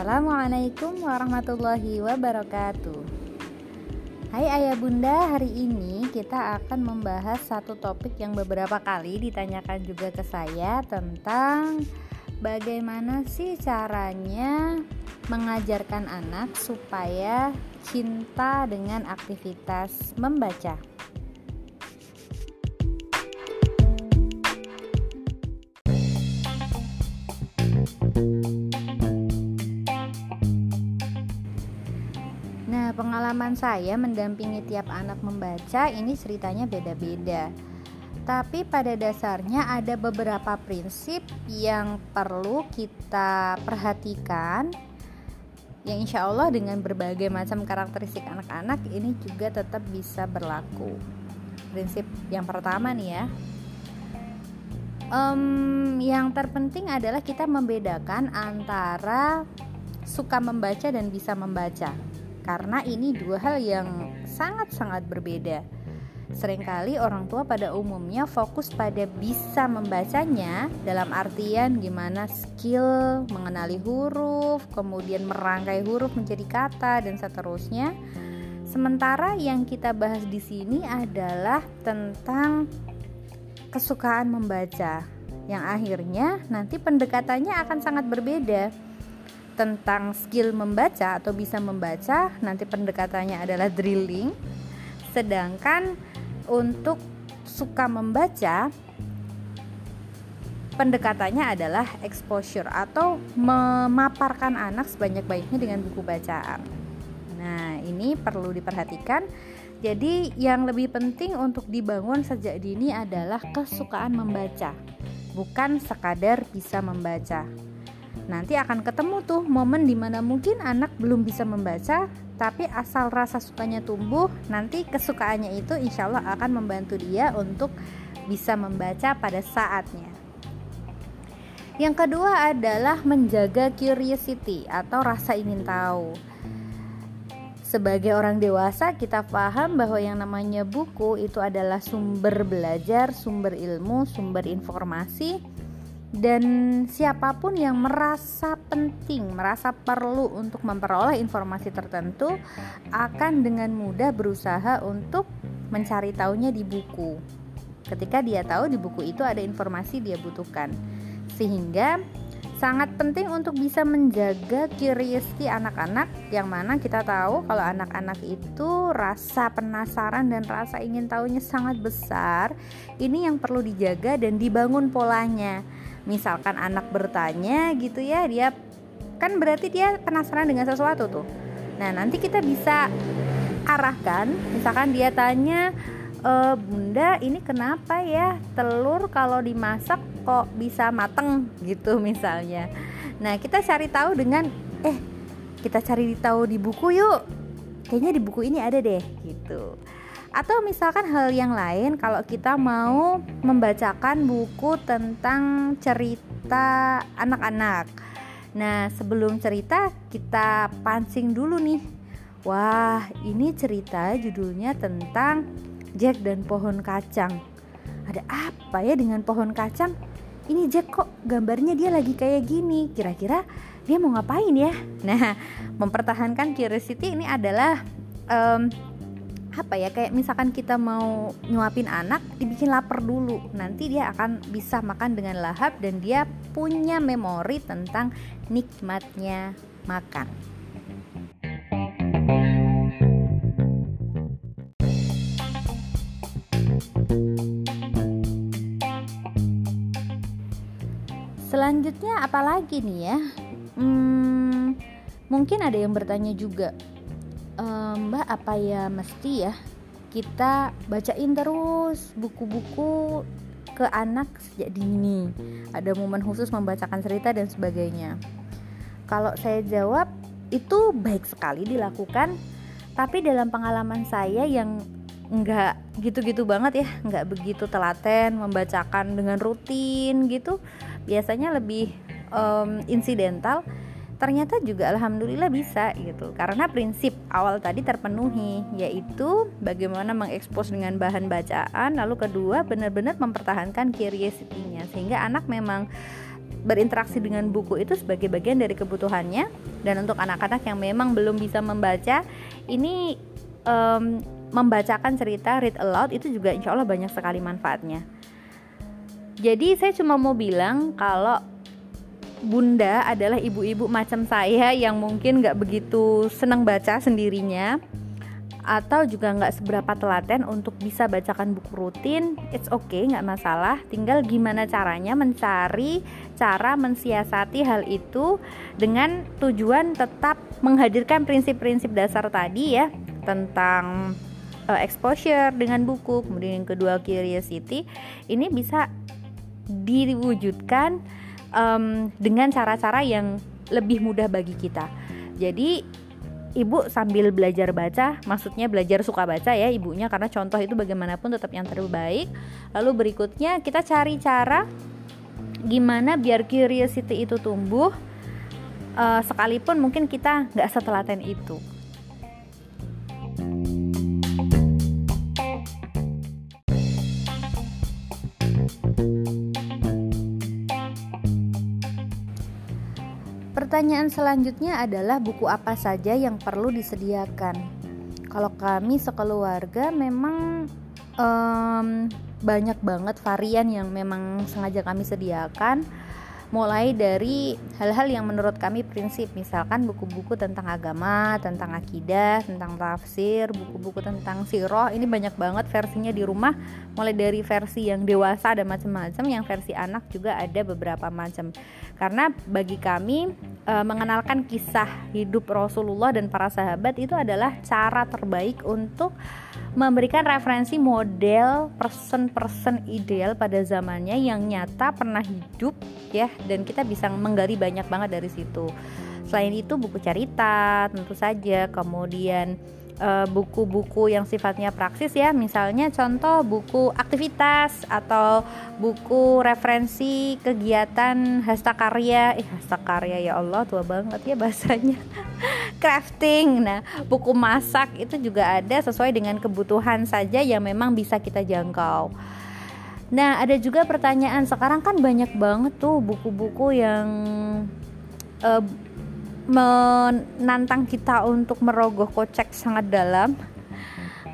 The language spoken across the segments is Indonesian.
Assalamualaikum warahmatullahi wabarakatuh. Hai ayah bunda, hari ini kita akan membahas satu topik yang beberapa kali ditanyakan juga ke saya Tentang bagaimana sih caranya mengajarkan anak supaya cinta dengan aktivitas membaca pengalaman saya mendampingi tiap anak membaca ini ceritanya beda-beda. Tapi pada dasarnya ada beberapa prinsip yang perlu kita perhatikan yang insya Allah dengan berbagai macam karakteristik anak-anak ini juga tetap bisa berlaku. Prinsip yang pertama nih ya, um, yang terpenting adalah kita membedakan antara suka membaca dan bisa membaca karena ini dua hal yang sangat-sangat berbeda. Seringkali orang tua pada umumnya fokus pada bisa membacanya dalam artian gimana skill mengenali huruf, kemudian merangkai huruf menjadi kata dan seterusnya. Sementara yang kita bahas di sini adalah tentang kesukaan membaca yang akhirnya nanti pendekatannya akan sangat berbeda tentang skill membaca atau bisa membaca nanti pendekatannya adalah drilling sedangkan untuk suka membaca pendekatannya adalah exposure atau memaparkan anak sebanyak-banyaknya dengan buku bacaan. Nah, ini perlu diperhatikan. Jadi, yang lebih penting untuk dibangun sejak dini adalah kesukaan membaca, bukan sekadar bisa membaca nanti akan ketemu tuh momen di mana mungkin anak belum bisa membaca tapi asal rasa sukanya tumbuh nanti kesukaannya itu insya Allah akan membantu dia untuk bisa membaca pada saatnya. Yang kedua adalah menjaga curiosity atau rasa ingin tahu. Sebagai orang dewasa kita paham bahwa yang namanya buku itu adalah sumber belajar, sumber ilmu, sumber informasi dan siapa pun yang merasa penting, merasa perlu untuk memperoleh informasi tertentu akan dengan mudah berusaha untuk mencari tahunya di buku. Ketika dia tahu di buku itu ada informasi dia butuhkan. Sehingga sangat penting untuk bisa menjaga curiosity anak-anak yang mana kita tahu kalau anak-anak itu rasa penasaran dan rasa ingin tahunya sangat besar. Ini yang perlu dijaga dan dibangun polanya misalkan anak bertanya gitu ya dia kan berarti dia penasaran dengan sesuatu tuh. Nah nanti kita bisa arahkan misalkan dia tanya e, bunda ini kenapa ya telur kalau dimasak kok bisa mateng? Gitu misalnya. Nah kita cari tahu dengan eh kita cari tahu di buku yuk. Kayaknya di buku ini ada deh gitu atau misalkan hal yang lain kalau kita mau membacakan buku tentang cerita anak-anak. Nah, sebelum cerita kita pancing dulu nih. Wah, ini cerita judulnya tentang Jack dan pohon kacang. Ada apa ya dengan pohon kacang? Ini Jack kok gambarnya dia lagi kayak gini. Kira-kira dia mau ngapain ya? Nah, mempertahankan curiosity ini adalah um, apa ya kayak misalkan kita mau nyuapin anak dibikin lapar dulu. Nanti dia akan bisa makan dengan lahap dan dia punya memori tentang nikmatnya makan. Selanjutnya apalagi nih ya? Hmm, mungkin ada yang bertanya juga Mbak apa ya mesti ya kita bacain terus buku-buku ke anak sejak dini. Ada momen khusus membacakan cerita dan sebagainya. Kalau saya jawab itu baik sekali dilakukan tapi dalam pengalaman saya yang nggak gitu-gitu banget ya nggak begitu telaten membacakan dengan rutin gitu biasanya lebih um, insidental ternyata juga alhamdulillah bisa gitu. Karena prinsip awal tadi terpenuhi yaitu bagaimana mengekspos dengan bahan bacaan lalu kedua benar-benar mempertahankan curiosity-nya. Sehingga anak memang berinteraksi dengan buku itu sebagai bagian dari kebutuhannya. Dan untuk anak-anak yang memang belum bisa membaca ini um, membacakan cerita read aloud itu juga insya Allah banyak sekali manfaatnya. Jadi saya cuma mau bilang kalau bunda adalah ibu-ibu macam saya yang mungkin nggak begitu senang baca sendirinya atau juga nggak seberapa telaten untuk bisa bacakan buku rutin, it's okay, nggak masalah. Tinggal gimana caranya mencari cara mensiasati hal itu dengan tujuan tetap menghadirkan prinsip-prinsip dasar tadi ya tentang uh, exposure dengan buku, kemudian yang kedua curiosity. Ini bisa diwujudkan um, dengan cara-cara yang lebih mudah bagi kita. Jadi ibu sambil belajar baca, maksudnya belajar suka baca ya ibunya karena contoh itu bagaimanapun tetap yang terbaik. Lalu berikutnya kita cari cara gimana biar curiosity itu tumbuh uh, sekalipun mungkin kita nggak setelaten itu. Pertanyaan selanjutnya adalah buku apa saja yang perlu disediakan. Kalau kami sekeluarga memang um, banyak banget varian yang memang sengaja kami sediakan mulai dari hal-hal yang menurut kami prinsip misalkan buku-buku tentang agama, tentang akidah, tentang tafsir, buku-buku tentang siroh ini banyak banget versinya di rumah. Mulai dari versi yang dewasa ada macam-macam yang versi anak juga ada beberapa macam. Karena bagi kami e, mengenalkan kisah hidup Rasulullah dan para sahabat itu adalah cara terbaik untuk memberikan referensi model person-person ideal pada zamannya yang nyata pernah hidup ya dan kita bisa menggali banyak banget dari situ. Selain itu buku cerita tentu saja, kemudian buku-buku uh, yang sifatnya praksis ya. Misalnya contoh buku aktivitas atau buku referensi kegiatan hastakarya eh hastakarya ya Allah tua banget ya bahasanya. Crafting. Nah buku masak itu juga ada sesuai dengan kebutuhan saja yang memang bisa kita jangkau. Nah, ada juga pertanyaan sekarang kan banyak banget tuh buku-buku yang uh, menantang kita untuk merogoh kocek sangat dalam.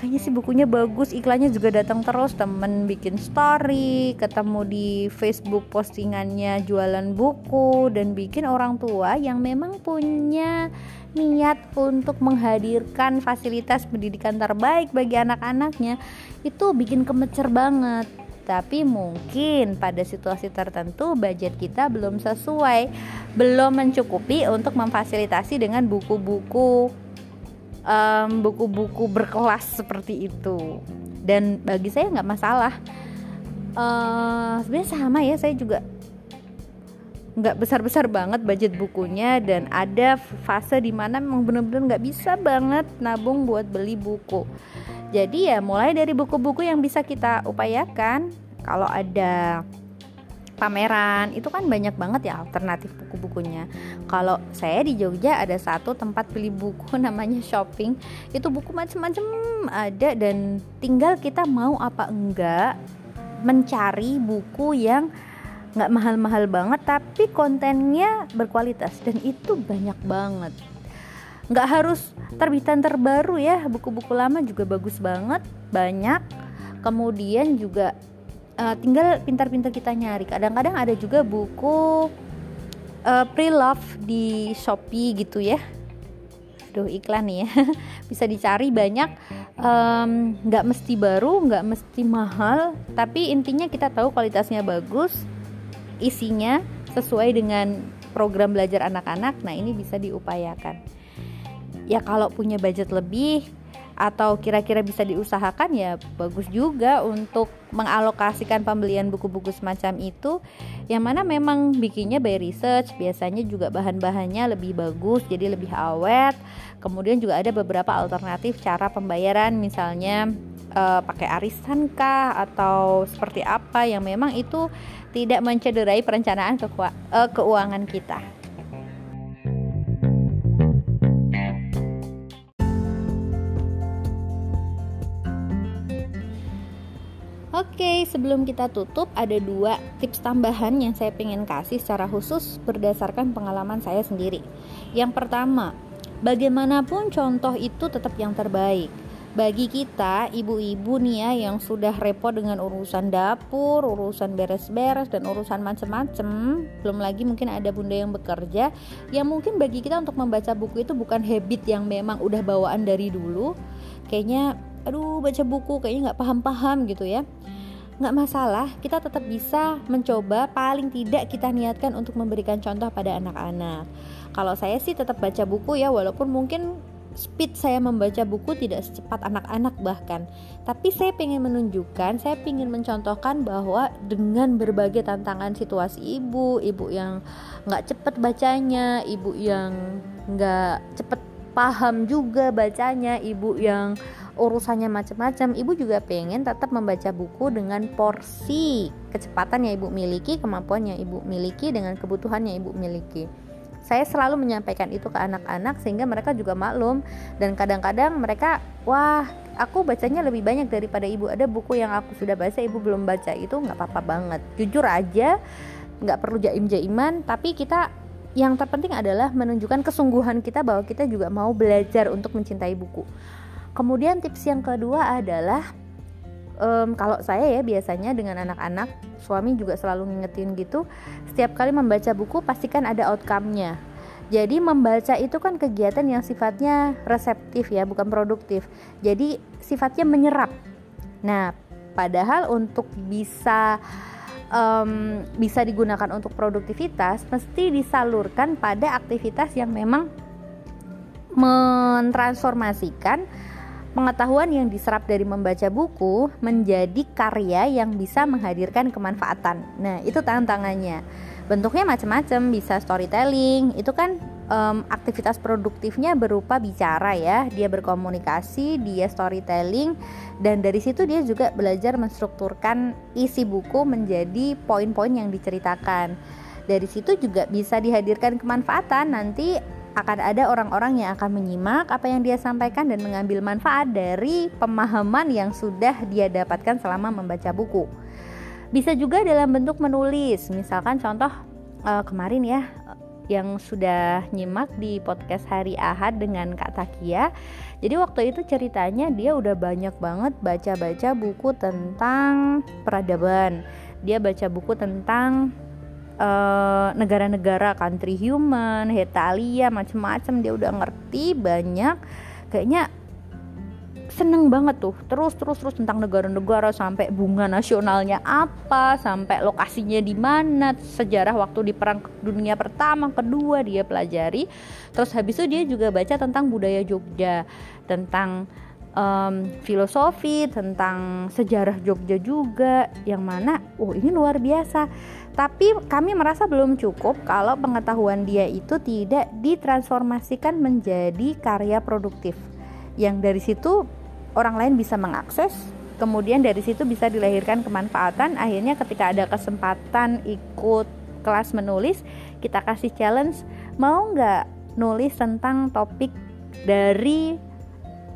Kayaknya sih bukunya bagus iklannya juga datang terus. Temen bikin story ketemu di Facebook postingannya jualan buku dan bikin orang tua yang memang punya niat untuk menghadirkan fasilitas pendidikan terbaik bagi anak-anaknya. Itu bikin kemecer banget tapi mungkin pada situasi tertentu budget kita belum sesuai, belum mencukupi untuk memfasilitasi dengan buku-buku um, buku-buku berkelas seperti itu. Dan bagi saya nggak masalah. Uh, sebenarnya sama ya, saya juga nggak besar-besar banget budget bukunya dan ada fase di mana memang benar-benar nggak bisa banget nabung buat beli buku jadi ya mulai dari buku-buku yang bisa kita upayakan kalau ada pameran itu kan banyak banget ya alternatif buku-bukunya. Kalau saya di Jogja ada satu tempat beli buku namanya shopping. Itu buku macam-macam ada dan tinggal kita mau apa enggak mencari buku yang nggak mahal-mahal banget tapi kontennya berkualitas dan itu banyak banget nggak harus terbitan terbaru ya. Buku-buku lama juga bagus banget banyak. Kemudian juga uh, tinggal pintar-pintar kita nyari. Kadang-kadang ada juga buku uh, pre-love di Shopee gitu ya. Duh iklan nih ya. Bisa dicari banyak. Nggak um, mesti baru nggak mesti mahal. Tapi intinya kita tahu kualitasnya bagus isinya sesuai dengan program belajar anak-anak. Nah ini bisa diupayakan ya kalau punya budget lebih atau kira-kira bisa diusahakan ya bagus juga untuk mengalokasikan pembelian buku-buku semacam itu. Yang mana memang bikinnya by research biasanya juga bahan-bahannya lebih bagus jadi lebih awet. Kemudian juga ada beberapa alternatif cara pembayaran misalnya uh, pakai arisan kah atau seperti apa yang memang itu tidak mencederai perencanaan uh, keuangan kita sebelum kita tutup ada dua tips tambahan yang saya ingin kasih secara khusus berdasarkan pengalaman saya sendiri. Yang pertama, bagaimanapun contoh itu tetap yang terbaik bagi kita ibu-ibu nih ya yang sudah repot dengan urusan dapur, urusan beres-beres dan urusan macem-macem, belum lagi mungkin ada bunda yang bekerja, yang mungkin bagi kita untuk membaca buku itu bukan habit yang memang udah bawaan dari dulu, kayaknya, aduh baca buku kayaknya nggak paham-paham gitu ya. Nggak masalah kita tetap bisa mencoba paling tidak kita niatkan untuk memberikan contoh pada anak-anak. Kalau saya sih tetap baca buku ya walaupun mungkin speed saya membaca buku tidak secepat anak-anak bahkan. Tapi saya ingin menunjukkan saya ingin mencontohkan bahwa dengan berbagai tantangan situasi ibu ibu yang nggak cepet bacanya ibu yang nggak cepet paham juga bacanya ibu yang urusannya macam-macam ibu juga pengen tetap membaca buku dengan porsi kecepatan yang ibu miliki kemampuan yang ibu miliki dengan kebutuhan yang ibu miliki. Saya selalu menyampaikan itu ke anak-anak sehingga mereka juga maklum. Dan kadang-kadang mereka wah aku bacanya lebih banyak daripada ibu. Ada buku yang aku sudah baca ibu belum baca. Itu nggak apa-apa banget. Jujur aja nggak perlu jaim-jaiman tapi kita yang terpenting adalah menunjukkan kesungguhan kita bahwa kita juga mau belajar untuk mencintai buku kemudian tips yang kedua adalah um, kalau saya ya biasanya dengan anak-anak suami juga selalu ngingetin gitu setiap kali membaca buku pastikan ada outcome-nya. Jadi membaca itu kan kegiatan yang sifatnya reseptif ya bukan produktif. Jadi sifatnya menyerap. Nah padahal untuk bisa um, bisa digunakan untuk produktivitas mesti disalurkan pada aktivitas yang memang mentransformasikan Pengetahuan yang diserap dari membaca buku menjadi karya yang bisa menghadirkan kemanfaatan. Nah, itu tantangannya. Bentuknya macam-macam, bisa storytelling, itu kan um, aktivitas produktifnya berupa bicara ya. Dia berkomunikasi, dia storytelling dan dari situ dia juga belajar menstrukturkan isi buku menjadi poin-poin yang diceritakan. Dari situ juga bisa dihadirkan kemanfaatan nanti akan ada orang-orang yang akan menyimak apa yang dia sampaikan dan mengambil manfaat dari pemahaman yang sudah dia dapatkan selama membaca buku. Bisa juga dalam bentuk menulis, misalkan contoh uh, kemarin ya yang sudah nyimak di podcast hari Ahad dengan Kak Takia. Jadi waktu itu ceritanya dia udah banyak banget baca-baca buku tentang peradaban. Dia baca buku tentang Eh, negara-negara uh, country human, Italia, macam-macam dia udah ngerti banyak. Kayaknya seneng banget tuh terus terus terus tentang negara-negara sampai bunga nasionalnya apa sampai lokasinya di mana sejarah waktu di perang dunia pertama kedua dia pelajari terus habis itu dia juga baca tentang budaya Jogja tentang um, filosofi tentang sejarah Jogja juga yang mana oh ini luar biasa. Tapi kami merasa belum cukup kalau pengetahuan dia itu tidak ditransformasikan menjadi karya produktif. Yang dari situ orang lain bisa mengakses kemudian dari situ bisa dilahirkan kemanfaatan. Akhirnya ketika ada kesempatan ikut kelas menulis kita kasih challenge mau nggak nulis tentang topik dari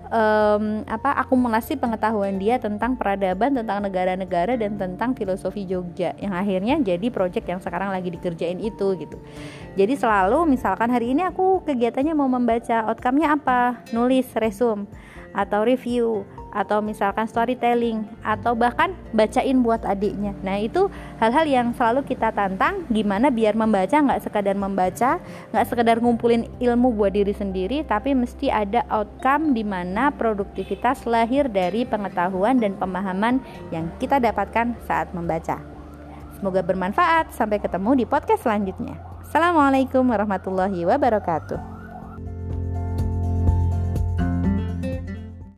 um, apa akumulasi pengetahuan dia tentang peradaban, tentang negara-negara dan tentang filosofi Jogja yang akhirnya jadi project yang sekarang lagi dikerjain itu gitu. Jadi selalu misalkan hari ini aku kegiatannya mau membaca outcome-nya apa? Nulis resume atau review atau misalkan storytelling atau bahkan bacain buat adiknya. Nah itu hal-hal yang selalu kita tantang gimana biar membaca nggak sekadar membaca, nggak sekadar ngumpulin ilmu buat diri sendiri, tapi mesti ada outcome di mana produktivitas lahir dari pengetahuan dan pemahaman yang kita dapatkan saat membaca. Semoga bermanfaat. Sampai ketemu di podcast selanjutnya. Assalamualaikum warahmatullahi wabarakatuh.